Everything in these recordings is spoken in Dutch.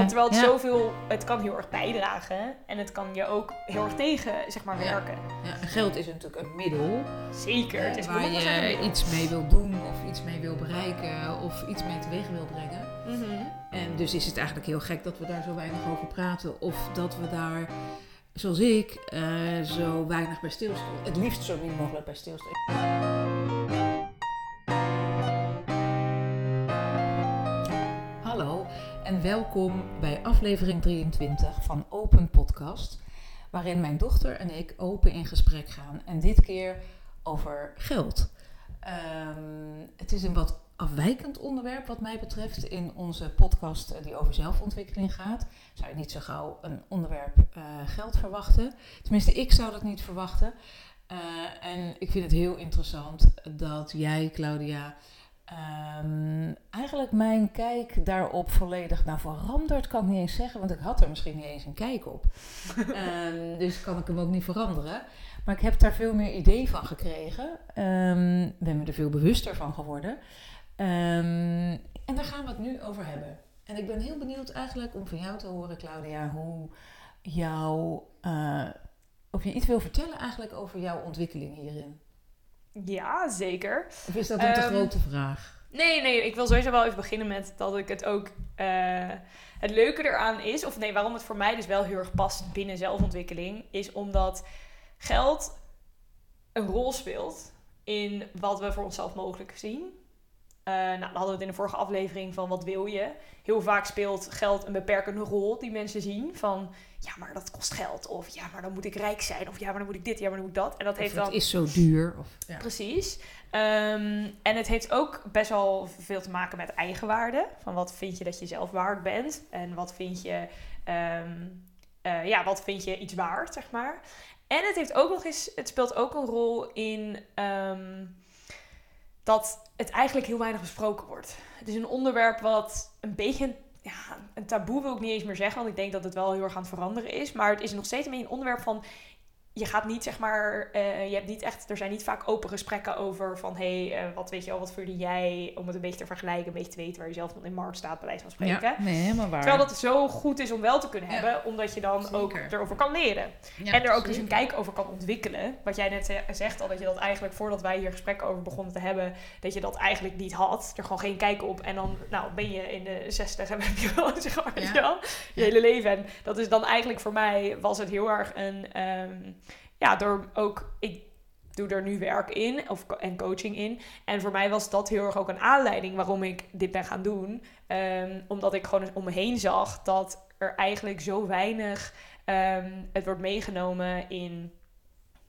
van, terwijl het ja. zoveel, het kan heel erg bijdragen en het kan je ook heel erg tegen, zeg maar, werken. Ja, geld is natuurlijk een middel Zeker. Het is waar 100% een je iets mee wil doen of iets mee wil bereiken of iets mee teweeg wil brengen. Mhm. En dus is het eigenlijk heel gek dat we daar zo weinig over praten of dat we daar, zoals ik, eh, zo weinig bij stilstaan. Het liefst zo min mogelijk bij stilstaan. En welkom bij aflevering 23 van Open Podcast, waarin mijn dochter en ik open in gesprek gaan en dit keer over geld. Ehm, het is een wat afwijkend onderwerp wat mij betreft in onze podcast die over zelfontwikkeling gaat. Zou je niet zo gauw een onderwerp eh, geld verwachten. Tenminste, ik zou dat niet verwachten. Eh, en ik vind het heel interessant dat jij, Claudia, ehm, eigenlijk mijn kijk daarop volledig nou veranderd kan ik niet eens zeggen, want ik had er misschien niet eens een kijk op. Ehm, dus kan ik hem ook niet veranderen. Maar ik heb daar veel meer idee van gekregen. Ehm ben me er veel bewuster van geworden. En daar gaan we het nu over hebben. En ik ben heel benieuwd eigenlijk om van jou te horen, Claudia, hoe jou, eh, of je iets wil vertellen eigenlijk over jouw ontwikkeling hierin. Ja, zeker. Of is dat een te Ehm, grote vraag? Nee, nee, ik wil sowieso wel even beginnen met dat ik het ook. eh, het leuke eraan is, of nee, waarom het voor mij dus wel heel erg past binnen zelfontwikkeling, is omdat geld een rol speelt in wat we voor onszelf mogelijk zien. Eh, nou, dan hadden we het in de vorige aflevering van wat wil je. Heel vaak speelt geld een beperkende rol die mensen zien. Van ja, maar dat kost geld. Of ja, maar dan moet ik rijk zijn. Of ja, maar dan moet ik dit. Ja, maar dan moet ik dat. En dat Of heeft het dan. is zo duur. Of, ja. Precies. Ehm, en het heeft ook best wel veel te maken met eigenwaarde. Van wat vind je dat je zelf waard bent? En wat vind je, ehm, eh, ja, wat vind je iets waard, zeg maar. En het heeft ook nog eens, het speelt ook een rol in ehm, dat het eigenlijk heel weinig besproken wordt. Het is een onderwerp wat een beetje ja, een taboe wil ik niet eens meer zeggen, want ik denk dat het wel heel erg aan het veranderen is. Maar het is nog steeds een een onderwerp van. Je gaat niet zeg maar, eh, je hebt niet echt, er zijn niet vaak open gesprekken over van hé, hey, eh, wat weet je al, wat voelde jij, om het een beetje te vergelijken, een beetje te weten waar je zelf dan in markt staat, bij wijze van spreken. ja, nee, helemaal waar. Terwijl dat zo goed is om wel te kunnen Ja. hebben, omdat je dan ook erover kan leren. Ja, en er ook dus een kijk over kan ontwikkelen. Wat jij net ze- zegt al, dat je dat eigenlijk voordat wij hier gesprekken over begonnen te hebben, dat je dat eigenlijk niet had. Er gewoon geen kijk op. En dan nou, ben je in de 60 en heb je wel, zeg maar, je hele leven. En dat is dan eigenlijk voor mij, was het heel erg een, ehm, ja, door ook, ik doe er nu werk in of, en coaching in. En voor mij was dat heel erg ook een aanleiding waarom ik dit ben gaan doen. Ehm, omdat ik gewoon om me heen zag dat er eigenlijk zo weinig ehm, het wordt meegenomen in,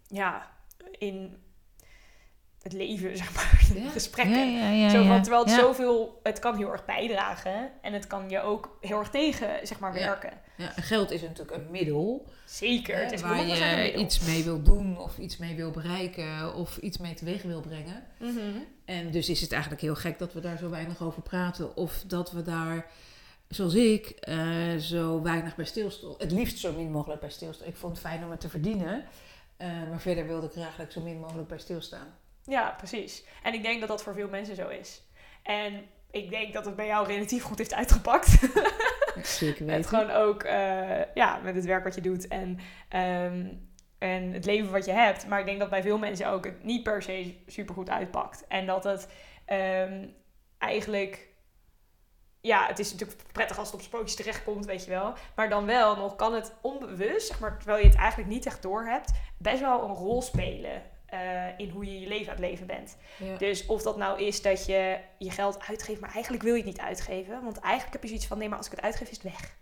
ja, in het leven, zeg maar, in Ja. gesprekken. Ja, ja, ja, Zo ja. terwijl het zoveel, het kan heel erg bijdragen en het kan je ook heel erg tegen, zeg maar, werken. Ja, geld is natuurlijk een middel Zeker, het is waar 100% een je iets mee wil doen of iets mee wil bereiken of iets mee teweeg wil brengen. Mhm. En dus is het eigenlijk heel gek dat we daar zo weinig over praten. Of dat we daar, zoals ik, eh, zo weinig bij stilstaan. Het liefst zo min mogelijk bij stilstaan. Ik vond het fijn om het te verdienen. eh, maar verder wilde ik er eigenlijk zo min mogelijk bij stilstaan. Ja, precies. En ik denk dat dat voor veel mensen zo is. En ik denk dat het bij jou relatief goed heeft uitgepakt. Zeker Het gewoon ook eh, ja, met het werk wat je doet en, ehm, en het leven wat je hebt. Maar ik denk dat bij veel mensen ook het niet per se supergoed uitpakt. En dat het ehm, eigenlijk... Ja, het is natuurlijk prettig als het op sprookjes terechtkomt, weet je wel. Maar dan wel nog kan het onbewust, zeg maar, terwijl je het eigenlijk niet echt doorhebt... best wel een rol spelen eh, in hoe je je leven aan het leven bent. Ja. Dus of dat nou is dat je je geld uitgeeft, maar eigenlijk wil je het niet uitgeven. Want eigenlijk heb je zoiets van, nee, maar als ik het uitgeef, is het weg.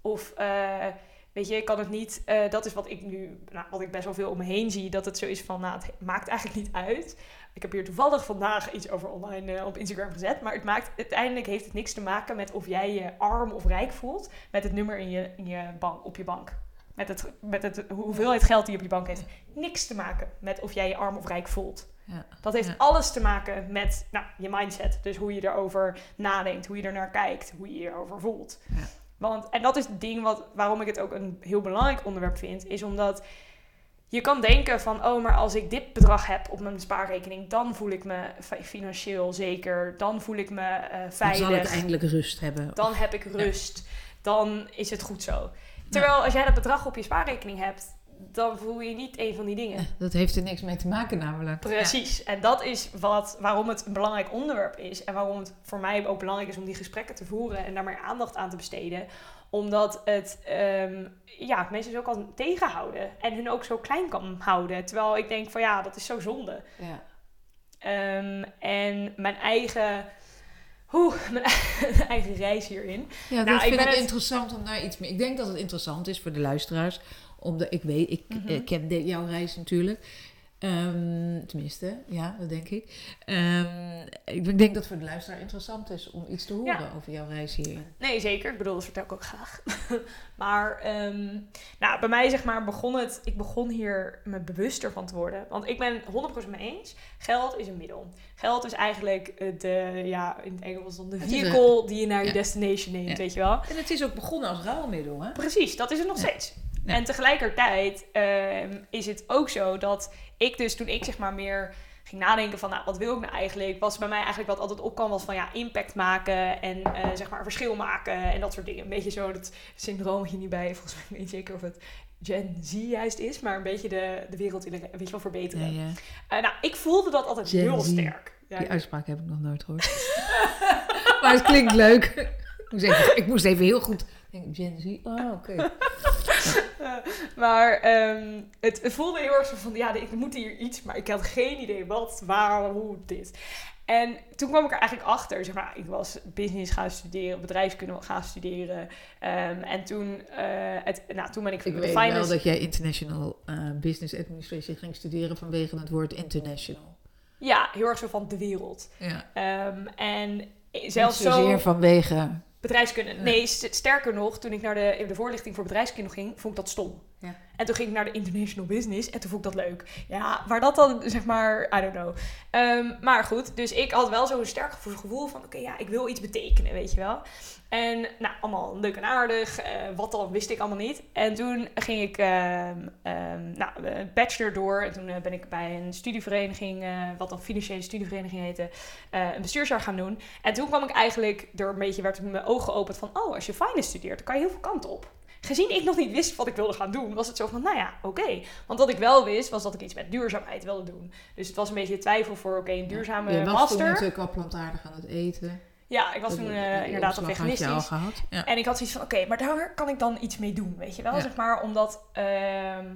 Of, eh, weet je, ik kan het niet... eh, dat is wat ik nu, nou, wat ik best wel veel om me heen zie. Dat het zo is van, nou, het maakt eigenlijk niet uit. Ik heb hier toevallig vandaag iets over online op Instagram gezet. Maar het maakt, uiteindelijk heeft het niks te maken met of jij je arm of rijk voelt. Met het nummer in je, in je bank, op je bank. Met, het, met het, hoeveelheid geld die je op je bank heeft. Niks te maken met of jij je arm of rijk voelt. Ja. Dat heeft Ja. alles te maken met nou, je mindset. Dus hoe je erover nadenkt, hoe je er naar kijkt, hoe je je erover voelt. Ja. Want, en dat is het ding wat, waarom ik het ook een heel belangrijk onderwerp vind. Is omdat je kan denken van, oh, maar als ik dit bedrag heb op mijn spaarrekening, dan voel ik me fi- financieel zeker. Dan voel ik me eh, Dan veilig. zal ik eindelijk rust hebben. Dan heb ik rust. dan is het goed zo. Terwijl als jij dat bedrag op je spaarrekening hebt, dan voel je niet een van die dingen. Dat heeft er niks mee te maken namelijk. Precies. En dat is wat, waarom het een belangrijk onderwerp is. En waarom het voor mij ook belangrijk is om die gesprekken te voeren en daar meer aandacht aan te besteden. Omdat het ehm, ja, mensen zo kan tegenhouden. En hun ook zo klein kan houden. Terwijl ik denk van ja, dat is zo zonde. Ja. Ehm, en mijn eigen, hoe, mijn eigen reis hierin. Ja, dat Nou, ik vind ben ik het- interessant om daar iets mee. Ik denk dat het interessant is voor de luisteraars. Omdat ik weet, ik Mhm. eh, ken de- jouw reis natuurlijk. Ehm, tenminste, ja, dat denk ik. Ehm, ik denk dat het voor de luisteraar interessant is om iets te horen Ja. over jouw reis hierin. Nee, zeker. Ik bedoel, dat vertel ik ook graag. maar ehm, nou, bij mij zeg maar begon het... Ik begon hier me bewuster van te worden. Want ik ben 100% mee eens. Geld is een middel. Geld is eigenlijk eh, de, ja, in het Engels dan de vehicle die je naar je destination neemt, Ja. weet je wel. En het is ook begonnen als ruilmiddel, hè? Precies, dat is het nog steeds. En tegelijkertijd ehm, is het ook zo dat ik dus toen ik zeg maar meer ging nadenken van nou, wat wil ik nou eigenlijk, was bij mij eigenlijk wat altijd opkwam was van ja, impact maken en eh, zeg maar verschil maken en dat soort dingen. Een beetje zo dat syndroom hier niet bij, volgens mij weet zeker of het Gen Z juist is, maar een beetje de, de wereld in de, weet je wel, verbeteren. ja. Eh, nou, ik voelde dat altijd Gen heel Z. sterk. Ja, Die uitspraak heb ik nog nooit gehoord. maar het klinkt leuk. Ik moest even, ik moest even heel goed denken. Gen Z, oh, oké. Maar ehm, het, het voelde heel erg zo van, ja, ik moet hier iets, maar ik had geen idee wat, waar, hoe, dit. En toen kwam ik er eigenlijk achter, zeg maar, ik was business gaan studeren, bedrijfskunde gaan studeren. Ehm, en toen, eh, het, nou, toen ben ik, Ik weet wel finance... dat jij International eh, Business Administration ging studeren vanwege het woord international. Ja, heel erg zo van de wereld. Ja. Ehm, en zelfs Niet zozeer zo... vanwege... Bedrijfskunde. Nee, st- sterker nog, toen ik naar de, de voorlichting voor bedrijfskunde ging, vond ik dat stom. Ja. En toen ging ik naar de International Business en toen vond ik dat leuk. Ja, waar dat dan, zeg maar, I don't know. Ehm, maar goed, dus ik had wel zo'n sterk gevoel- van, oké, ja, ik wil iets betekenen, weet je wel. En nou, allemaal leuk en aardig. eh, wat dan, wist ik allemaal niet. En toen ging ik ehm ehm nou, een bachelor door. En toen eh, ben ik bij een studievereniging, eh, wat dan financiële studievereniging heette, eh, een bestuursjaar gaan doen. En toen kwam ik eigenlijk, door een beetje werd mijn ogen geopend van, oh, als je finance studeert, dan kan je heel veel kanten op. Gezien ik nog niet wist wat ik wilde gaan doen, was het zo van, nou ja, oké. Want wat ik wel wist, was dat ik iets met duurzaamheid wilde doen. Dus het was een beetje twijfel voor, oké, een duurzame je was master. natuurlijk al plantaardig aan het eten. Ja, ik was toen eh, inderdaad al je al veganistisch. gehad. Ja. En ik had zoiets van, oké, maar daar kan ik dan iets mee doen, weet je wel? Ja. Zeg maar, omdat... ehm,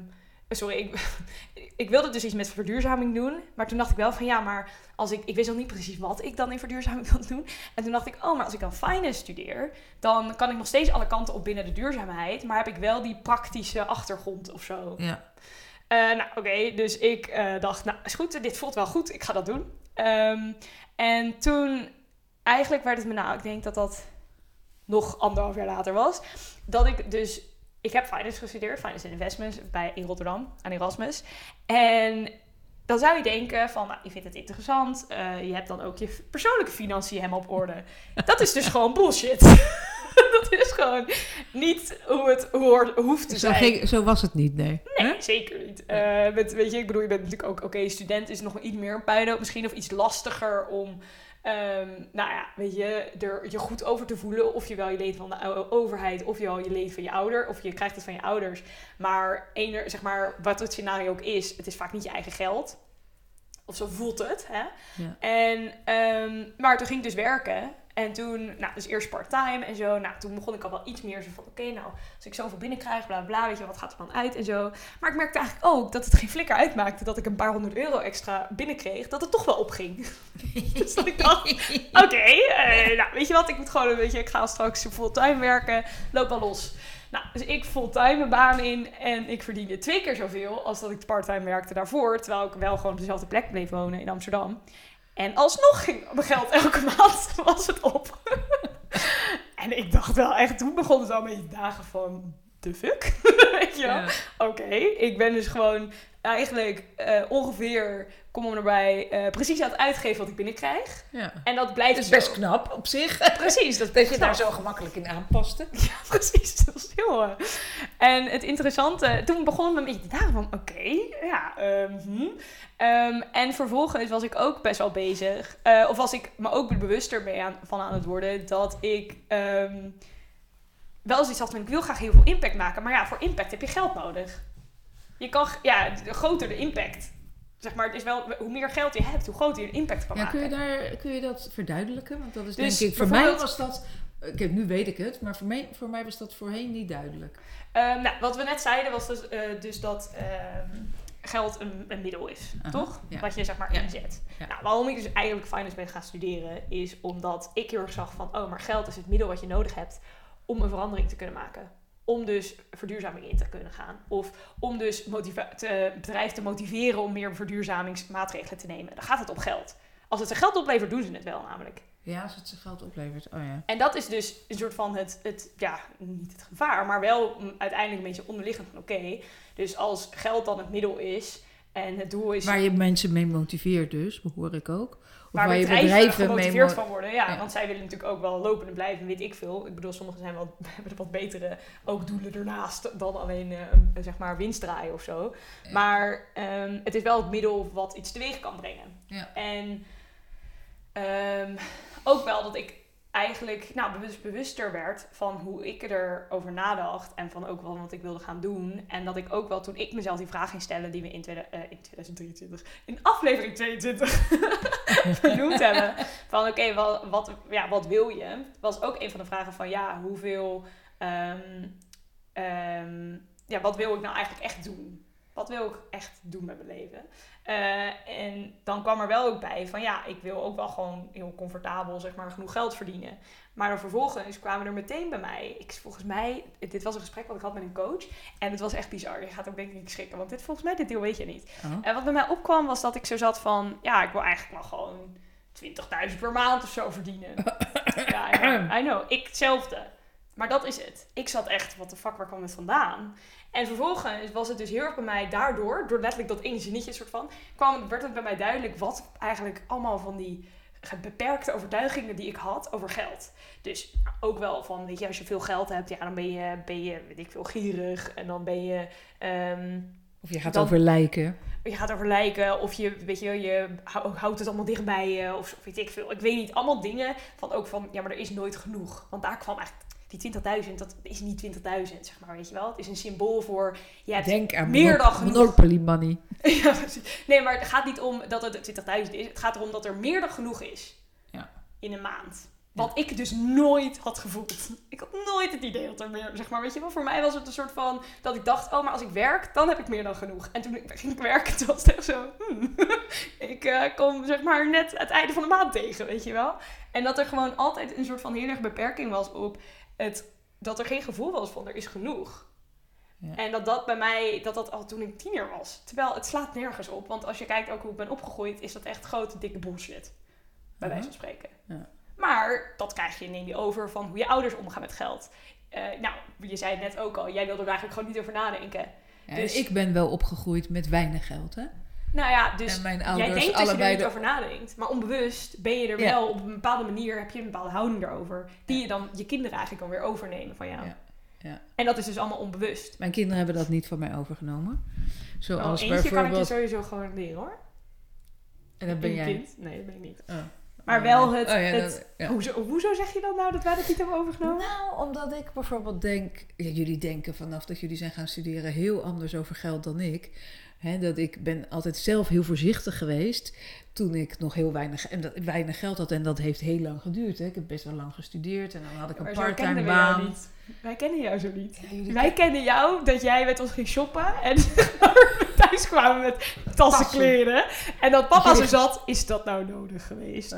sorry, ik, ik wilde dus iets met verduurzaming doen. Maar toen dacht ik wel van, ja, maar als ik... Ik wist nog niet precies wat ik dan in verduurzaming wilde doen. En toen dacht ik, oh, maar als ik dan finance studeer... dan kan ik nog steeds alle kanten op binnen de duurzaamheid. Maar heb ik wel die praktische achtergrond of zo. ja. Eh, nou, oké, dus ik eh, dacht, nou, is goed, dit voelt wel goed, ik ga dat doen. Ehm, en toen, eigenlijk werd het me, nou, ik denk dat dat nog anderhalf jaar later was, dat ik dus, ik heb finance gestudeerd, finance investments, bij, in Rotterdam, aan Erasmus. En dan zou je denken van, nou, je vindt het interessant, eh, je hebt dan ook je persoonlijke financiën helemaal op orde. Dat is dus gewoon bullshit. dat is gewoon niet hoe het hoort, hoeft te Zo, zijn. ging, zo was het niet, nee. Nee, zeker niet. Eh, met, weet je, ik bedoel, je bent natuurlijk ook, oké, student is nog iets meer een puinhoop misschien, of iets lastiger om, ehm, nou ja, weet je, er je goed over te voelen. Of je wel je leent van de overheid, of je wel je leent van je ouder, of je krijgt het van je ouders. Maar ener, zeg maar, wat het scenario ook is, het is vaak niet je eigen geld. Of zo voelt het, hè. Ja. En, ehm, maar toen ging ik dus werken. En toen, nou, dus eerst part-time en zo. Nou, toen begon ik al wel iets meer zo van, oké, nou, als ik zoveel binnenkrijg, bla bla, weet je, wat gaat er dan uit en zo. Maar ik merkte eigenlijk ook dat het geen flikker uitmaakte dat ik een paar honderd euro extra binnenkreeg, dat het toch wel opging. dus dat ik dacht, oké, eh, nou, weet je wat, ik moet gewoon een beetje, ik ga straks fulltime werken, loop wel los. Nou, dus ik fulltime een baan in en ik verdiende twee keer zoveel als dat ik parttime werkte daarvoor, terwijl ik wel gewoon op dezelfde plek bleef wonen in Amsterdam. En alsnog ging mijn geld elke maand, was het op. en ik dacht wel echt, toen begon het al beetje dagen van, de fuck? Weet je? Ja. Oké, ik ben dus gewoon eigenlijk eh, ongeveer, kom om erbij, eh, precies aan het uitgeven wat ik binnenkrijg. Ja. En dat blijft is zo. best knap op zich. Precies, dat, Dat je daar zo gemakkelijk in aanpaste. Ja, precies. Dat heel... eh. En het interessante... Toen begon me een beetje te dagen van... Oké, ja. ehm, hm. Ehm, en vervolgens was ik ook best wel bezig. of was ik me ook bewuster mee aan, van aan het worden... dat ik... ehm, wel zoiets had van ik wil graag heel veel impact maken. Maar ja, voor impact heb je geld nodig. Je kan, ja, de groter de impact. Zeg maar, het is wel, hoe meer geld je hebt, hoe groter je de impact kan Ja, maken. kun je, daar, kun je dat verduidelijken? Want dat is Dus denk ik, voor mij was dat, ik, nu weet ik het, maar voor mij, voor mij was dat voorheen niet duidelijk. Ehm, nou, wat we net zeiden was dus, eh, dus dat ehm, geld een, een middel is, Aha, toch? ja. Wat je zeg maar Ja. inzet. Ja. Nou, waarom ik dus eigenlijk finance ben gaan studeren, is omdat ik heel erg zag van, oh, maar geld is het middel wat je nodig hebt om een verandering te kunnen maken. Om dus verduurzaming in te kunnen gaan. Of om dus te, bedrijf te motiveren om meer verduurzamingsmaatregelen te nemen. Dan gaat het om geld. Als het ze geld oplevert, doen ze het wel namelijk. Ja, als het zijn geld oplevert. Oh ja. En dat is dus een soort van het, het ja, niet het gevaar, maar wel uiteindelijk een beetje onderliggend van oké. dus als geld dan het middel is en het doel is Waar je mensen mee motiveert dus, hoor ik ook. Waar, bedrijven, bedrijven gemotiveerd mo- van worden. Ja, Ja. want zij willen natuurlijk ook wel lopende blijven, weet ik veel. Ik bedoel, sommigen zijn wel, hebben wat betere ook doelen ernaast dan alleen eh, zeg maar winst draaien of zo. Ja. Maar ehm, het is wel het middel wat iets teweeg kan brengen. Ja. En ehm, ook wel dat ik eigenlijk nou, bewust, bewuster werd van hoe ik erover nadacht. En van ook wel wat ik wilde gaan doen. En dat ik ook wel toen ik mezelf die vraag ging stellen die we in, tweede, eh, in 2023, in aflevering 22 genoemd hebben. Van oké, wat, wat, ja, wat wil je? Was ook een van de vragen van ja, hoeveel... ehm, ehm, ja, wat wil ik nou eigenlijk echt doen? Wat wil ik echt doen met mijn leven? Eh, en dan kwam er wel ook bij van ja, ik wil ook wel gewoon heel comfortabel, zeg maar, genoeg geld verdienen. Maar dan vervolgens kwamen er meteen bij mij, ik, volgens mij, dit was een gesprek wat ik had met een coach. En het was echt bizar. Je gaat ook denk ik schrikken, want dit volgens mij, dit deel weet je niet. Oh. En wat bij mij opkwam was dat ik zo zat van, ja, ik wil eigenlijk wel gewoon 20.000 per maand of zo verdienen. ja, I know, I know. Ik hetzelfde. Maar dat is het. Ik zat echt, wat de fuck, waar kwam het vandaan? En vervolgens was het dus heel erg bij mij daardoor, door letterlijk dat ene zinnetje soort van, kwam, werd het bij mij duidelijk wat eigenlijk allemaal van die beperkte overtuigingen die ik had over geld. Dus ook wel van, weet je, als je veel geld hebt, ja, dan ben je, ben je weet ik veel, gierig. En dan ben je, ehm, Of je gaat Dan- over lijken. je gaat over lijken. Of je, weet je, je hou- houdt het allemaal dichtbij je. Of weet ik veel. Ik weet niet, allemaal dingen van ook van, ja, maar er is nooit genoeg. Want daar kwam eigenlijk, die 20.000, dat is niet 20.000, zeg maar, weet je wel. Het is een symbool voor, je hebt Denk aan meer dan genoeg. Monopoly money. ja. Nee, maar het gaat niet om dat het 20.000 is. Het gaat erom dat er meer dan genoeg is. Ja. In een maand. Wat ik dus nooit had gevoeld. Ik had nooit het idee dat er meer, zeg maar, weet je wel. Voor mij was het een soort van, dat ik dacht, oh, maar als ik werk, dan heb ik meer dan genoeg. En toen ik- ging ik werken, toen was het echt zo, hmm, ik eh, kom, zeg maar, net het einde van de maand tegen, weet je wel. En dat er gewoon altijd een soort van heel erg beperking was op het, dat er geen gevoel was van, er is genoeg. Ja. En dat dat bij mij, dat dat al toen ik tiener was. Terwijl het slaat nergens op. Want als je kijkt ook hoe ik ben opgegroeid, is dat echt grote, dikke bullshit. Bij wijze van spreken. Ja. Maar dat krijg je, neem je over van hoe je ouders omgaan met geld. Eh, nou, je zei het net ook al, jij wilde er eigenlijk gewoon niet over nadenken. Ja, Dus- Ik ben wel opgegroeid met weinig geld, hè? Nou ja, dus en mijn jij denkt dat je er niet de... over nadenkt. Maar onbewust ben je er Ja. wel op een bepaalde manier, heb je een bepaalde houding erover. Die je dan je kinderen eigenlijk dan weer overnemen van jou. Ja. Ja. En dat is dus allemaal onbewust. Mijn kinderen hebben dat niet van mij overgenomen. Zoals Oh, eentje kan ik je sowieso gewoon leren hoor. En dat ben jij. kind? Nee, dat ben ik niet. Oh. Maar wel het... Oh, ja, het ja. hoezo, hoezo zeg je dan nou dat wij dat niet hebben overgenomen? Nou, omdat ik bijvoorbeeld denk... Ja, jullie denken vanaf dat jullie zijn gaan studeren heel anders over geld dan ik. Dat ik ben altijd zelf heel voorzichtig geweest toen ik nog heel weinig, en dat, weinig geld had. En dat heeft heel lang geduurd. Hè. Ik heb best wel lang gestudeerd en dan had ik een parttime baan. Wij kennen jou zo niet. Ja, Wij kennen jou dat jij met ons ging shoppen en thuis kwamen met tassen kleren. En dat papa zo zat, is dat nou nodig geweest?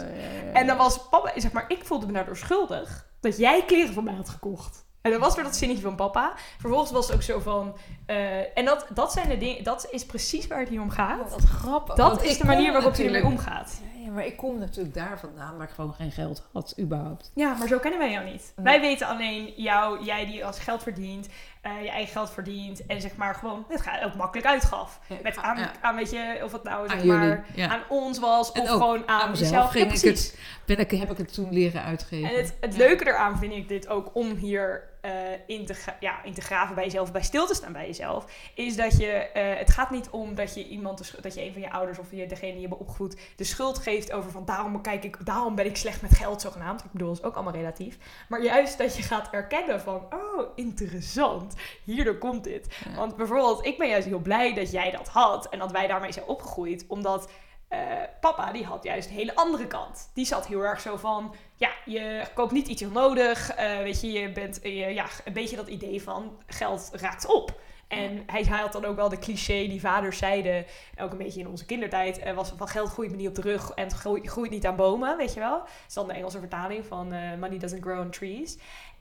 En dan was papa, zeg maar, ik voelde me daardoor schuldig dat jij kleren van mij had gekocht. En dan was weer dat zinnetje van papa. Vervolgens was het ook zo van. eh, en dat, dat zijn de dingen, dat is precies waar het hier om gaat. Oh, wat grappig. Dat is de manier waarop je ermee omgaat. Ja, ja, maar ik kom natuurlijk daar vandaan waar ik gewoon geen geld had, überhaupt. Ja, maar zo kennen wij jou niet. Nee. Wij weten alleen jou, jij die als geld verdient, eh, je eigen geld verdient en zeg maar gewoon het gaat ook makkelijk uitgaf. Ja, Met ja. aan, aan weet je, of het nou zeg Aan maar jullie, ja. aan ons was En of ook gewoon aan, aan mezelf. Ja, ging ik precies. Ben ik, heb ik het toen leren uitgeven. En het, het Ja. leuke eraan vind ik dit ook om hier eh, in, te ja, in te graven bij jezelf, bij stil te staan bij jezelf, is dat je, eh, het gaat niet om dat je iemand, dat je een van je ouders of je, degene die je hebt opgevoed, de schuld geeft over van daarom, kijk ik, daarom ben ik slecht met geld zogenaamd. Ik bedoel, dat is ook allemaal relatief. Maar juist dat je gaat erkennen van, oh, interessant, hierdoor komt dit. Ja. Want bijvoorbeeld, ik ben juist heel blij dat jij dat had en dat wij daarmee zijn opgegroeid, omdat eh, papa die had juist een hele andere kant. Die zat heel erg zo van, ja, je koopt niet iets onnodig, eh, weet je, je bent eh, ja, een beetje dat idee van geld raakt op. En hij, hij had dan ook wel de cliché die vaders zeiden, ook een beetje in onze kindertijd, was van geld groeit me niet op de rug en het groeit, groeit niet aan bomen, weet je wel. Dat is dan de Engelse vertaling van money doesn't grow on trees.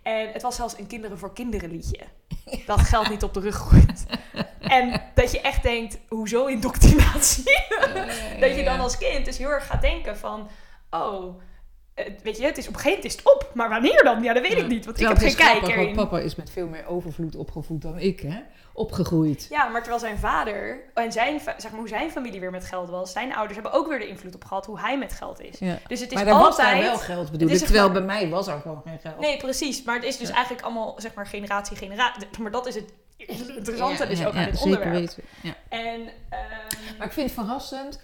En het was zelfs een kinderen voor kinderen liedje. Dat geld niet op de rug groeit. En dat je echt denkt, hoezo indoctrinatie? dat je dan als kind dus heel erg gaat denken van... Oh, weet je, het is op een gegeven moment is het op. Maar wanneer dan? Ja, dat weet ik niet. Want ik heb het geen is kijk grappig, want erin. papa is met veel meer overvloed opgevoed dan ik, hè? Opgegroeid. Ja, maar terwijl zijn vader en zijn, zeg maar, hoe zijn familie weer met geld was... Zijn ouders hebben ook weer de invloed op gehad hoe hij met geld is. Ja. Dus het is Maar was altijd... daar wel geld, bedoel het is ik. Terwijl bij mij was er gewoon geen geld. Nee, precies. Maar het is dus Ja. eigenlijk allemaal, zeg maar, generatie, generatie. Maar dat is het interessante Ja, dus ook aan dit zeker onderwerp. weten. Ja. En, ehm, Maar ik vind het verrassend.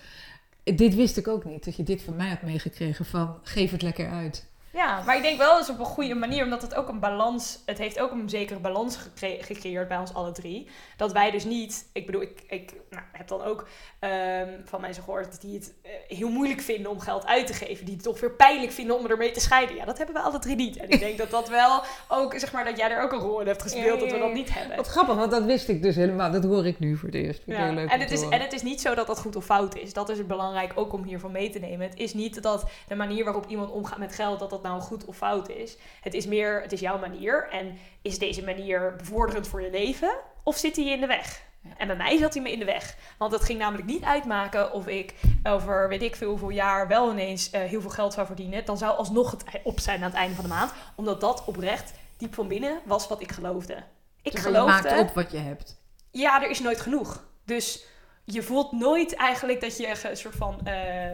Dit wist ik ook niet, dat je dit van mij had meegekregen van geef het lekker uit. Ja, maar ik denk wel eens op een goede manier, omdat het ook een balans, het heeft ook een zekere balans gecre- gecreëerd bij ons alle drie. Dat wij dus niet, ik bedoel, ik, ik nou, heb dan ook ehm, van mensen gehoord die het eh, heel moeilijk vinden om geld uit te geven, die het toch weer pijnlijk vinden om ermee te scheiden. Ja, dat hebben we alle drie niet. En ik denk dat dat wel ook, zeg maar, dat jij er ook een rol in hebt gespeeld, dat we dat niet hebben. Wat grappig, want dat wist ik dus helemaal. Dat hoor ik nu voor het eerst. Ja, heel leuk en, het is, en het is niet zo dat dat goed of fout is. Dat is het belangrijk ook om hiervan mee te nemen. Het is niet dat de manier waarop iemand omgaat met geld, dat dat nou goed of fout is. Het is meer, het is jouw manier. En is deze manier bevorderend voor je leven? Of zit hij je in de weg? En bij mij zat hij me in de weg. Want het ging namelijk niet uitmaken of ik over weet ik veel hoeveel jaar wel ineens eh, heel veel geld zou verdienen. Dan zou alsnog het op zijn aan het einde van de maand. Omdat dat oprecht diep van binnen was wat ik geloofde. Ik Dus je geloofde maakt op wat je hebt. ja, er is nooit genoeg. Dus je voelt nooit eigenlijk dat je een soort van eh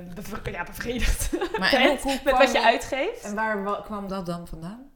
ja, bevredigd Maar bent met kwam wat je uitgeeft. En waar wa- kwam dat dan vandaan?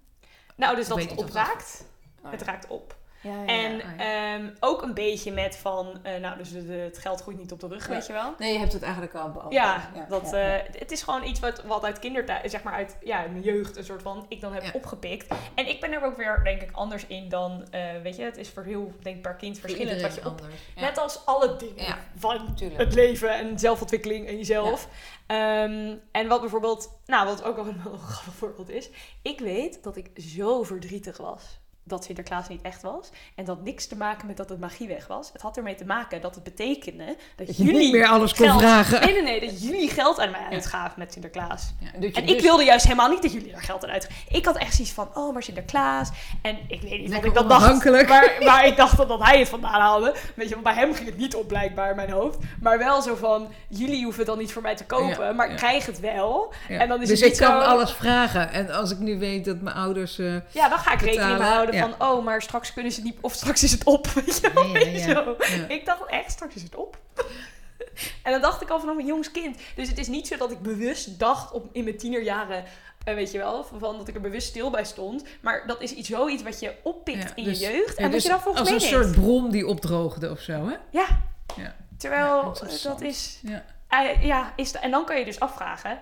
Nou, dus dat weet het dat- opraakt. Het raakt op. Ja, ja, En oh, ehm, ook een beetje met van, eh, nou, dus de, de- het geld groeit niet op de rug, weet je wel. Nee, je hebt het eigenlijk al beantwoord. Ja, dat, eh, het is gewoon iets wat, wat uit kindertijd, zeg maar uit ja, mijn jeugd, een soort van, ik dan heb opgepikt. En ik ben er ook weer, denk ik, anders in dan, eh, weet je, het is voor heel, denk ik, per kind verschillend wat je op Net als alle dingen van natuurlijk. het leven en zelfontwikkeling en jezelf. Ehm, en wat bijvoorbeeld, nou wat ook wel een grappig voorbeeld is. Ik weet dat ik zo verdrietig was dat Sinterklaas niet echt was. En dat had niks te maken met dat het magie weg was. Het had ermee te maken dat het betekende dat, Dat je jullie niet meer alles kon geld- vragen. Nee, nee, nee, dat jullie geld aan mij uitgaven met Sinterklaas. Ja, En dus ik wilde juist helemaal niet dat jullie er geld aan uitgaven. Ik had echt zoiets van, oh, maar Sinterklaas. En ik weet niet wat ik dat dacht. Maar, maar ik dacht dat, dat hij het vandaan haalde. Weet je, want bij hem ging het niet op blijkbaar in mijn hoofd. Maar wel zo van, jullie hoeven het dan niet voor mij te kopen. Ja, maar ja. ik krijg het wel. Ja. En dan is dus het ik kan zo- alles vragen. En als ik nu weet dat mijn ouders... eh, Ja, dan ga ik rekening mee Ja. van, oh, maar straks kunnen ze niet... Of straks is het op, weet je wel. Zo. Ik dacht echt, straks is het op. en dat dacht ik al vanaf een jongs kind. Dus het is niet zo dat ik bewust dacht op, in mijn tienerjaren... eh, weet je wel, van, dat ik er bewust stil bij stond. Maar dat is iets, zoiets wat je oppikt Ja, in dus- je jeugd. ja, En wat dus je dan volgens Als een soort bron die opdroogde of zo, hè? Ja. Ja. Terwijl eh, dat is... Ja. eh, ja, is en dan kan je dus afvragen...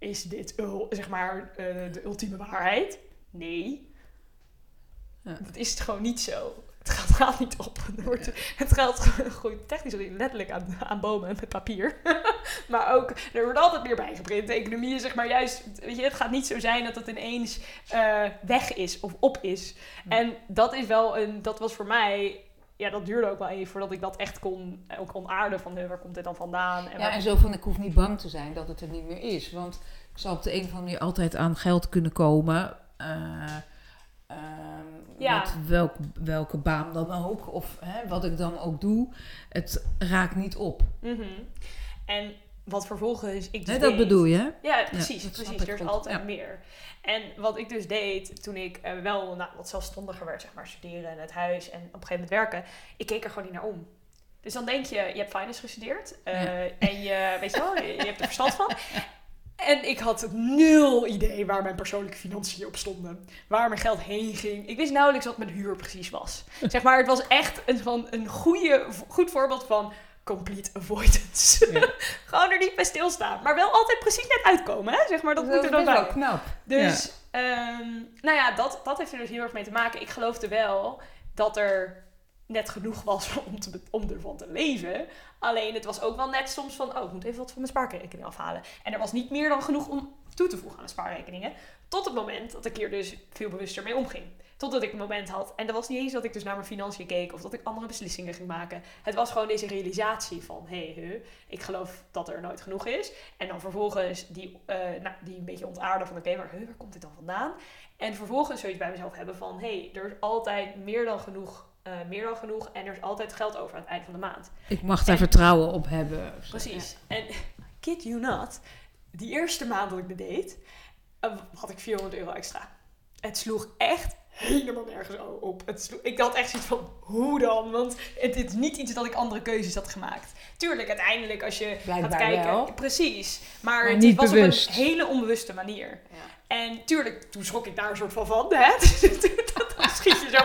Is dit ul- zeg maar eh, de ultieme waarheid? Nee. Ja. Dat is het gewoon niet zo. Het gaat, gaat niet op. Er wordt, Het geld groeit technisch letterlijk aan, aan bomen met papier. maar ook, er wordt altijd meer bijgeprint. De economie is zeg maar juist... Weet je, het gaat niet zo zijn dat het ineens eh, weg is of op is. Ja. En dat is wel een... Dat was voor mij... Ja, dat duurde ook wel even voordat ik dat echt kon, ook kon aarden van eh, waar komt dit dan vandaan. En Ja, en zo van ik hoef niet bang te zijn dat het er niet meer is. Want ik zal op de een of andere manier altijd aan geld kunnen komen. eh, ehm, Ja. Met welk, welke baan dan ook. Of hè, wat ik dan ook doe. Het raakt niet op. Mhm. En wat vervolgens ik dus dat deed- bedoel je? Ja, precies. precies. Er is goed, altijd ja. meer. En wat ik dus deed toen ik eh, wel nou, wat zelfstandiger werd, zeg maar, studeren en het huis en op een gegeven moment werken, ik keek er gewoon niet naar om. Dus dan denk je, je hebt finance gestudeerd eh, en je, weet je wel, je, je hebt er verstand van. En ik had nul idee waar mijn persoonlijke financiën op stonden. Waar mijn geld heen ging. Ik wist nauwelijks wat mijn huur precies was. Zeg maar, het was echt een, van een goede, goed voorbeeld van complete avoidance. Ja. Gewoon er niet bij stilstaan. Maar wel altijd precies net uitkomen, hè? Zeg maar, dat, moet er dan wel bij. knap. Dus, ehm, nou ja, dat, dat heeft er dus heel erg mee te maken. Ik geloofde wel dat er net genoeg was om, te, om ervan te leven. Alleen het was ook wel net soms van, oh, ik moet even wat van mijn spaarrekening afhalen. En er was niet meer dan genoeg om toe te voegen aan de spaarrekeningen. Tot het moment dat ik hier dus veel bewuster mee omging. Totdat ik een moment had. En dat was niet eens dat ik dus naar mijn financiën keek of dat ik andere beslissingen ging maken. Het was gewoon deze realisatie van, hé, hey, ik geloof dat er nooit genoeg is. En dan vervolgens die, eh, nou, die een beetje ontaarden van, oké, maar huh, waar komt dit dan vandaan? En vervolgens zoiets bij mezelf hebben van, hé, hey, er is altijd meer dan genoeg. Eh, meer dan genoeg en er is altijd geld over aan het eind van de maand. Ik mag daar En- vertrouwen op hebben. of zo. Precies. En kid you not, die eerste maand dat ik dit deed, eh, had ik 400 euro extra. Het sloeg echt helemaal nergens op. Het sloeg, ik had echt zoiets van, hoe dan? Want het is niet iets dat ik andere keuzes had gemaakt. Tuurlijk, uiteindelijk als je Blijkbaar gaat kijken. wel. Precies. Maar, Maar het was bewust. op een hele onbewuste manier. Ja. En tuurlijk, toen schrok ik daar een soort van van. Hè?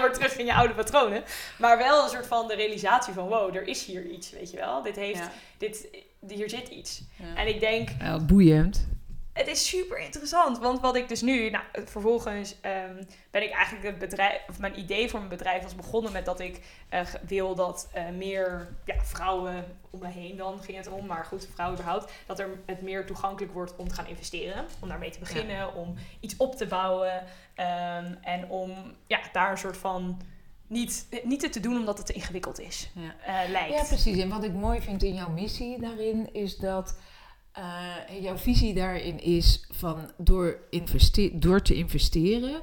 Terug in je oude patronen. Maar wel een soort van de realisatie van, wow, er is hier iets, weet je wel. Dit heeft, Ja. dit, hier zit iets. Ja. En ik denk, Ja, boeiend. Het is super interessant. Want wat ik dus nu, nou, vervolgens ehm, ben ik eigenlijk het bedrijf, of mijn idee voor mijn bedrijf was begonnen met dat ik eh, wil dat eh, meer ja, vrouwen om me heen dan ging het om, maar goed, vrouwen überhaupt, dat er het meer toegankelijk wordt om te gaan investeren, om daarmee te beginnen, om iets op te bouwen ehm, en om ja, daar een soort van niet, niet het te doen omdat het te ingewikkeld is, Ja. eh, lijkt. Ja, precies. En wat ik mooi vind in jouw missie daarin is dat eh, jouw visie daarin is van door, door te investeren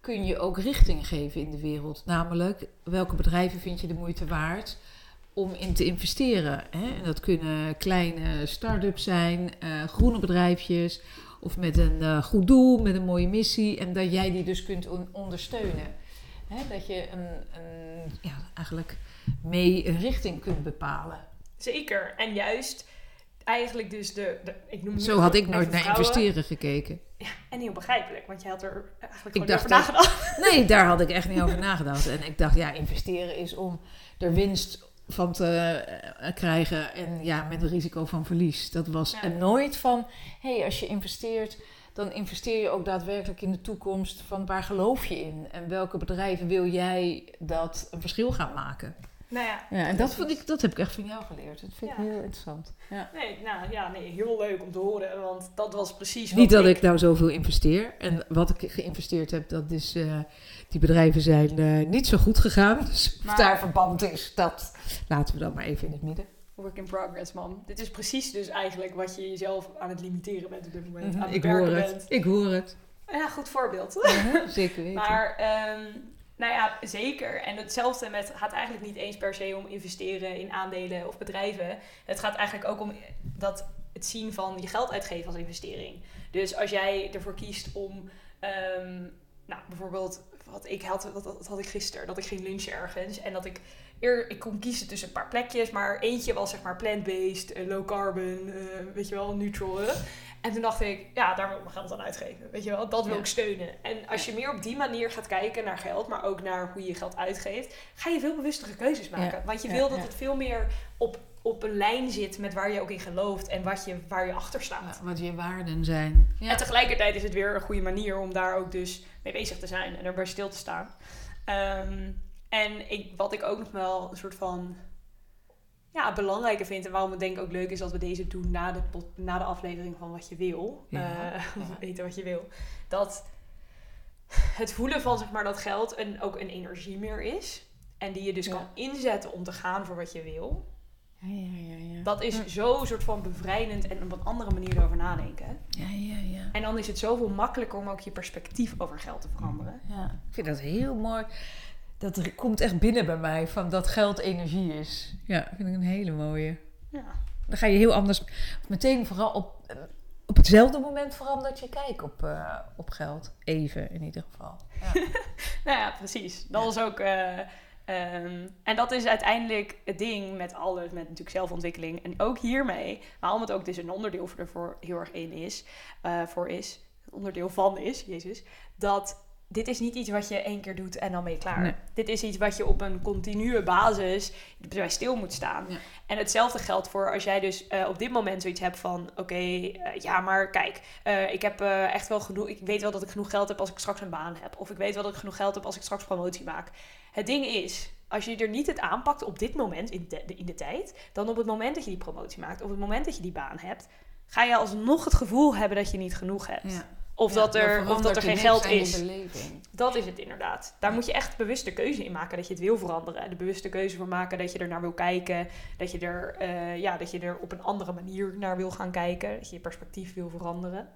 kun je ook richting geven in de wereld. Namelijk, welke bedrijven vind je de moeite waard om in te investeren? Hè? En dat kunnen kleine start-ups zijn, eh, groene bedrijfjes of met een eh, goed doel, met een mooie missie. En dat jij die dus kunt on- ondersteunen. Hè? Dat je een, een, ja, eigenlijk mee richting kunt bepalen. Zeker. En juist eigenlijk dus de, de ik noem Zo had ik nooit naar vrouwen. investeren gekeken. En heel begrijpelijk, want je had er eigenlijk Ik over dacht nagedacht. Nee, daar had ik echt niet over nagedacht. En ik dacht, ja, investeren is om er winst van te eh, krijgen en ja, met een risico van verlies. Dat was Ja. en nooit van, hé, hey, als je investeert, dan investeer je ook daadwerkelijk in de toekomst van waar geloof je in? En welke bedrijven wil jij dat een verschil gaan maken? Nou ja, Ja, en dat, vond ik, dat heb ik echt van jou geleerd. Dat vind ik Ja. heel interessant. Ja. nee, nou, ja, nee, heel leuk om te horen, want dat was precies wat Niet dat ik nou zoveel investeer. En wat ik geïnvesteerd heb, dat is, eh, die bedrijven zijn eh, niet zo goed gegaan. Dus of daar verband is, dat laten we dan maar even in het midden. Work in progress, man. Dit is precies dus eigenlijk wat je jezelf aan het limiteren bent op dit moment. aan het Mhm, ik hoor het. bent. Ik hoor het. Ja, goed voorbeeld. Mhm, Zeker weten. Maar, ehm, nou ja, zeker. En hetzelfde met, het gaat eigenlijk niet eens per se om investeren in aandelen of bedrijven. Het gaat eigenlijk ook om dat het zien van je geld uitgeven als investering. Dus als jij ervoor kiest om, ehm, nou bijvoorbeeld, wat ik had, wat, had ik gisteren, dat ik ging lunchen ergens en dat ik eer, ik kon kiezen tussen een paar plekjes, maar eentje was zeg maar plant-based, eh, low carbon, eh, weet je wel, neutral. En toen dacht ik, ja, daar wil ik mijn geld aan uitgeven. Weet je wel, dat wil Ja. ik steunen. En als je meer op die manier gaat kijken naar geld, maar ook naar hoe je je geld uitgeeft, ga je veel bewustere keuzes maken. Want je wil dat het veel meer op, op een lijn zit met waar je ook in gelooft en wat je, waar je achter staat. Wat je waarden zijn. En tegelijkertijd is het weer een goede manier om daar ook dus mee bezig te zijn en erbij stil te staan. Ehm, en ik, wat ik ook nog wel een soort van ja, belangrijke vind en waarom ik denk ook leuk is dat we deze doen na de, pod- na de aflevering van wat je wil. Ja, Eh, ja. weten wat je wil. Dat het voelen van zeg maar, dat geld een, ook een energie meer is. En die je dus Ja. kan inzetten om te gaan voor wat je wil. Ja, ja, ja, ja. Dat is Hm. zo soort van bevrijdend en op een andere manier erover nadenken. Ja, ja, ja. En dan is het zoveel makkelijker om ook je perspectief over geld te veranderen. ja. Ik vind dat heel mooi. Dat komt echt binnen bij mij van dat geld energie is. Ja, vind ik een hele mooie. Ja. Dan ga je heel anders, meteen vooral op, eh, op hetzelfde moment verandert je kijk op, eh, op geld. Even in ieder geval. Ja. Nou ja, precies. Dat Ja. is ook... eh, Ehm, en dat is uiteindelijk het ding met alles, met natuurlijk zelfontwikkeling. En ook hiermee, waarom het ook dus een onderdeel voor ervoor heel erg in is, eh, voor is, een onderdeel van is, Jezus, dat dit is niet iets wat je één keer doet en dan ben je klaar. Nee. Dit is iets wat je op een continue basis bij stil moet staan. Ja. En hetzelfde geldt voor als jij dus eh, op dit moment zoiets hebt van... oké, eh, ja, maar kijk, eh, ik heb echt wel genoeg... ik weet wel dat ik genoeg geld heb als ik straks een baan heb. Of ik weet wel dat ik genoeg geld heb als ik straks promotie maak. Het ding is, als je er niet het aanpakt op dit moment in de, in de tijd... dan op het moment dat je die promotie maakt, op het moment dat je die baan hebt... ga je alsnog het gevoel hebben dat je niet genoeg hebt. Ja. Of, Ja, dat er, of dat er geen geld is. Dat is het inderdaad. Daar moet je echt bewuste keuze in maken dat je het wil veranderen. De bewuste keuze voor maken dat je er naar wil kijken. Dat je er, eh, ja, dat je er op een andere manier naar wil gaan kijken. Dat je je perspectief wil veranderen.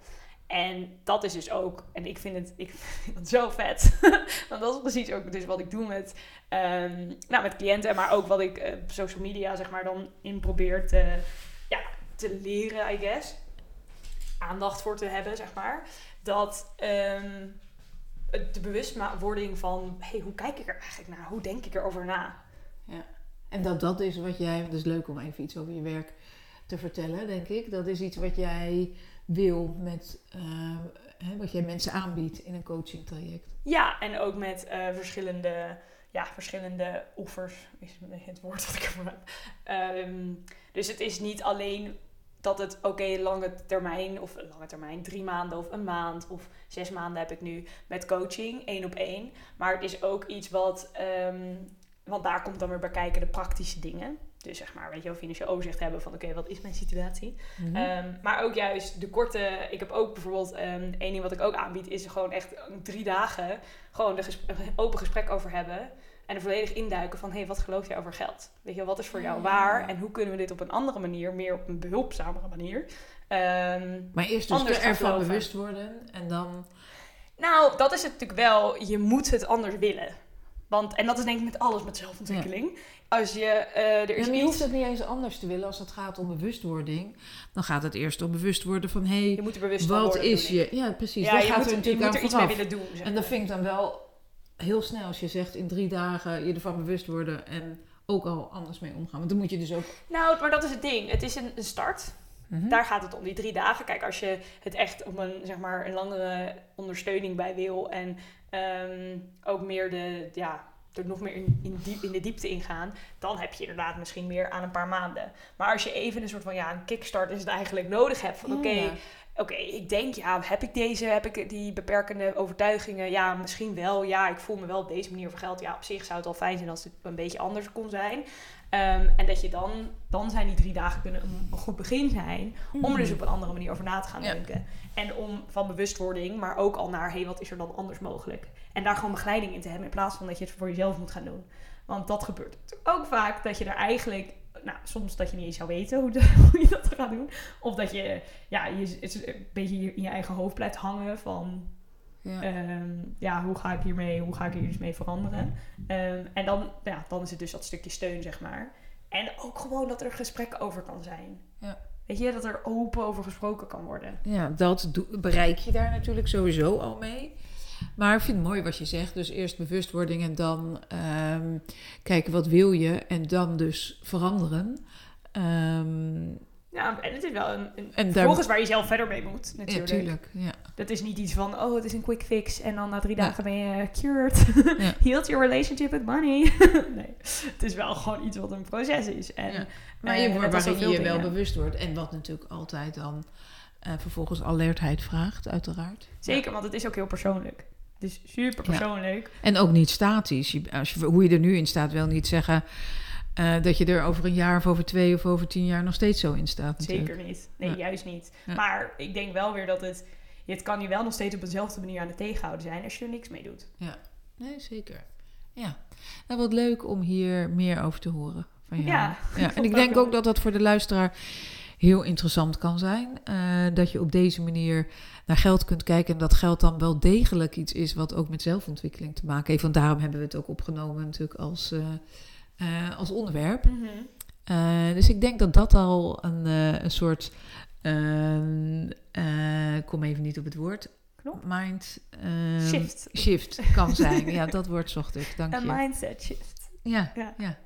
En dat is dus ook, en ik vind het, ik vind het zo vet. Want dat is precies ook dus wat ik doe met, ehm, nou, met cliënten, maar ook wat ik eh, op social media zeg maar dan in probeer te, ja, te leren, I guess. Aandacht voor te hebben, zeg maar. Dat ehm, de bewustwording van, hey, hoe kijk ik er eigenlijk naar? Hoe denk ik erover na? En dat dat is wat jij, het is leuk om even iets over je werk te vertellen, denk ik. Dat is iets wat jij wil met eh, hè, wat jij mensen aanbiedt in een coaching traject. Ja, en ook met eh, verschillende, ja, verschillende offers, is het woord wat ik ervoor heb. Ehm, dus het is niet alleen dat het, oké, lange termijn, of lange termijn, drie maanden of een maand of zes maanden heb ik nu met coaching, één op één. Maar het is ook iets wat, ehm, want daar komt dan weer bij kijken de praktische dingen. Dus zeg maar, weet je wel, financieel overzicht hebben van, oké, wat is mijn situatie? Mhm. Ehm, maar ook juist de korte. Ik heb ook bijvoorbeeld. ehm één ding wat ik ook aanbied. Is gewoon echt drie dagen. Gewoon een open gesprek over hebben. En er volledig induiken van. Hé, hey, wat geloof jij over geld? Weet je wat is voor jou Ah. waar? En hoe kunnen we dit op een andere manier. Meer op een behulpzamere manier. ehm, maar eerst dus er ervan bewust worden en dan... nou, dat is het natuurlijk wel. Je moet het anders willen. Want, en dat is denk ik met alles met zelfontwikkeling. Als je. eh, er is je hoeft het niet eens anders te willen als het gaat om bewustwording. Dan gaat het eerst om bewust worden van, Je moet er bewust van wat worden. is je... Ja, precies. Ja, Daar je gaat moet, er je natuurlijk moet er aan iets mee willen doen. zeg En dat vind ik dan wel heel snel als je zegt in drie dagen je ervan bewust worden en ook al anders mee omgaan. Want dan moet je dus ook... Nou, maar dat is het ding. Het is een, een start. Mhm. Daar gaat het om, die drie dagen. Kijk, als je het echt op een, zeg maar, een langere ondersteuning bij wil en ehm, ook meer de, ja, er nog meer in, in, diep, in de diepte ingaan, dan heb je inderdaad misschien meer aan een paar maanden. Maar als je even een soort van, ja, een kickstart is het eigenlijk nodig hebt van, oké, Ja. Oké, ik denk, ja, heb ik deze, heb ik die beperkende overtuigingen? Ja, misschien wel. Ja, ik voel me wel op deze manier over geld. Ja, op zich zou het al fijn zijn als het een beetje anders kon zijn. Ehm, en dat je dan, dan zijn die drie dagen kunnen een, een goed begin zijn. Om er dus op een andere manier over na te gaan Ja. denken. En om van bewustwording, maar ook al naar, hé, hey, wat is er dan anders mogelijk? En daar gewoon begeleiding in te hebben, in plaats van dat je het voor jezelf moet gaan doen. Want dat gebeurt ook vaak, dat je er eigenlijk, nou, soms dat je niet eens zou weten hoe, de- hoe je dat gaat doen. Of dat je, ja, je, het een beetje in je eigen hoofd blijft hangen van, Ja. Ehm, ja, hoe ga ik hiermee, hoe ga ik hier dus mee veranderen? Ehm, en dan, ja, dan is het dus dat stukje steun, zeg maar. En ook gewoon dat er gesprek over kan zijn. Ja. Weet je, dat er open over gesproken kan worden. Ja, dat bereik je daar natuurlijk sowieso al mee. Maar ik vind het mooi wat je zegt. Dus eerst bewustwording en dan ehm, kijken wat wil je en dan dus veranderen. Ehm, Ja, en het is wel een, een En daar- waar je zelf verder mee moet, ja, natuurlijk. tuurlijk. Ja. dat is niet iets van, oh, het is een quick fix en dan na drie Ja. dagen ben je cured. Ja. Healed your relationship with money. nee, het is wel gewoon iets wat een proces is. En, Ja. Maar eh, je, als waarin je je wel bewust wordt. En wat natuurlijk altijd dan eh, vervolgens alertheid vraagt, uiteraard. Zeker, want het is ook heel persoonlijk. Dus super persoonlijk. En ook niet statisch. Je, als je, hoe je er nu in staat, wil niet zeggen eh, dat je er over een jaar of over twee of over tien jaar nog steeds zo in staat. Natuurlijk. Zeker niet. Nee, Ja. juist niet. Ja. Maar ik denk wel weer dat het... Het kan je wel nog steeds op dezelfde manier aan het tegenhouden zijn als je er niks mee doet. Nee, zeker. Ja. Nou, wat leuk om hier meer over te horen van jou. Ja, ja. En ik denk ook dat dat voor de luisteraar heel interessant kan zijn. eh, dat je op deze manier naar geld kunt kijken. En dat geld dan wel degelijk iets is wat ook met zelfontwikkeling te maken heeft. Want daarom hebben we het ook opgenomen natuurlijk als, eh, eh, als onderwerp. Eh, dus ik denk dat dat al een, een soort. ehm, eh, kom even niet op het woord. Knop? Mind. ehm, Shift. Shift kan zijn. Ja, dat woord zocht ik. Dank Een je. mindset shift. Ja, Ja. ja.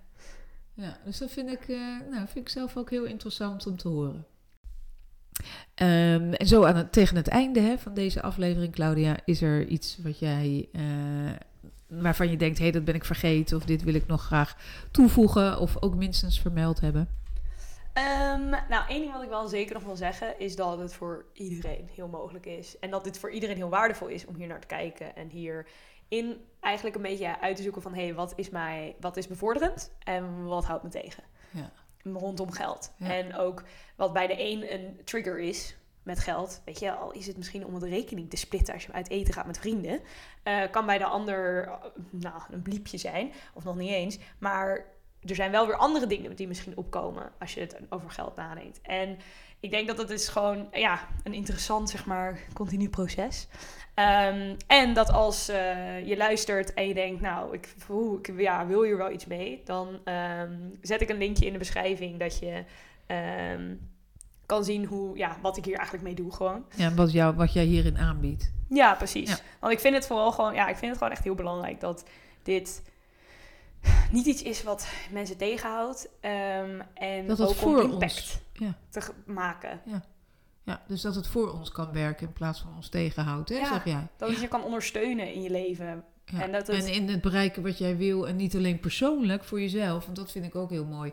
Ja. dus dat vind ik, eh, nou, vind ik zelf ook heel interessant om te horen. Ehm, en zo aan het, tegen het einde hè, van deze aflevering, Claudia, is er iets wat jij, eh, waarvan je denkt, hé, hey, dat ben ik vergeten, of dit wil ik nog graag toevoegen, of ook minstens vermeld hebben? Ehm, nou, één ding wat ik wel zeker nog wil zeggen is dat het voor iedereen heel mogelijk is. En dat dit voor iedereen heel waardevol is om hier naar te kijken. En hierin eigenlijk een beetje uit te zoeken van... hé, hey, wat, is mij, wat is bevorderend en wat houdt me tegen? Ja. Rondom geld. Ja. En ook wat bij de een een trigger is met geld. Weet je, al is het misschien om het rekening te splitten als je uit eten gaat met vrienden. eh, kan bij de ander nou, een bliepje zijn. Of nog niet eens. Maar er zijn wel weer andere dingen die misschien opkomen als je het over geld nadenkt. En ik denk dat het is gewoon ja, een interessant, zeg maar, continu proces. Ehm, en dat als eh, je luistert en je denkt, nou, ik, ik ja, wil hier wel iets mee, dan ehm, zet ik een linkje in de beschrijving dat je ehm, kan zien hoe, ja, wat ik hier eigenlijk mee doe gewoon. Ja, wat, jou, wat jij hierin aanbiedt. Ja, precies. Ja. Want ik vind het vooral gewoon, ja, ik vind het gewoon echt heel belangrijk dat dit niet iets is wat mensen tegenhoudt. ehm, en Dat het ook voor om impact ons. Ja. te maken. ja, dus dat het voor ons kan werken in plaats van ons tegenhoudt, hè, Ja. zeg jij. Dat het je kan ondersteunen in je leven. Ja. En dat het- en in het bereiken wat jij wil en niet alleen persoonlijk voor jezelf, want dat vind ik ook heel mooi.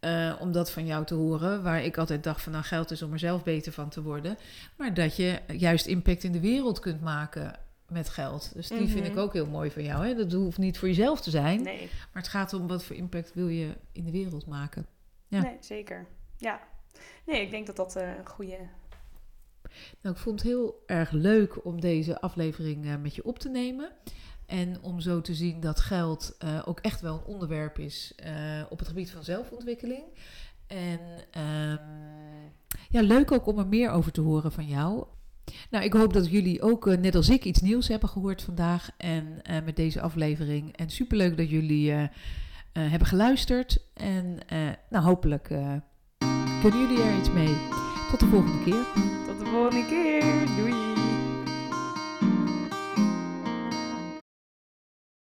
eh, om dat van jou te horen, waar ik altijd dacht van nou geld is om er zelf beter van te worden. Maar dat je juist impact in de wereld kunt maken met geld. Dus die vind Mhm. ik ook heel mooi van jou. Hè? Dat hoeft niet voor jezelf te zijn, Nee, maar het gaat om wat voor impact wil je in de wereld maken. Ja. nee, zeker. Ja. Nee, ik denk dat dat eh, een goede... Nou, ik vond het heel erg leuk om deze aflevering eh, met je op te nemen. En om zo te zien dat geld eh, ook echt wel een onderwerp is op het gebied van zelfontwikkeling. En ehm, ja, leuk ook om er meer over te horen van jou. Nou, ik hoop dat jullie ook, eh, net als ik, iets nieuws hebben gehoord vandaag en eh, met deze aflevering. En superleuk dat jullie eh, hebben geluisterd. En nou, hopelijk kunnen jullie er iets mee. Tot de volgende keer. Tot de volgende keer. Doei!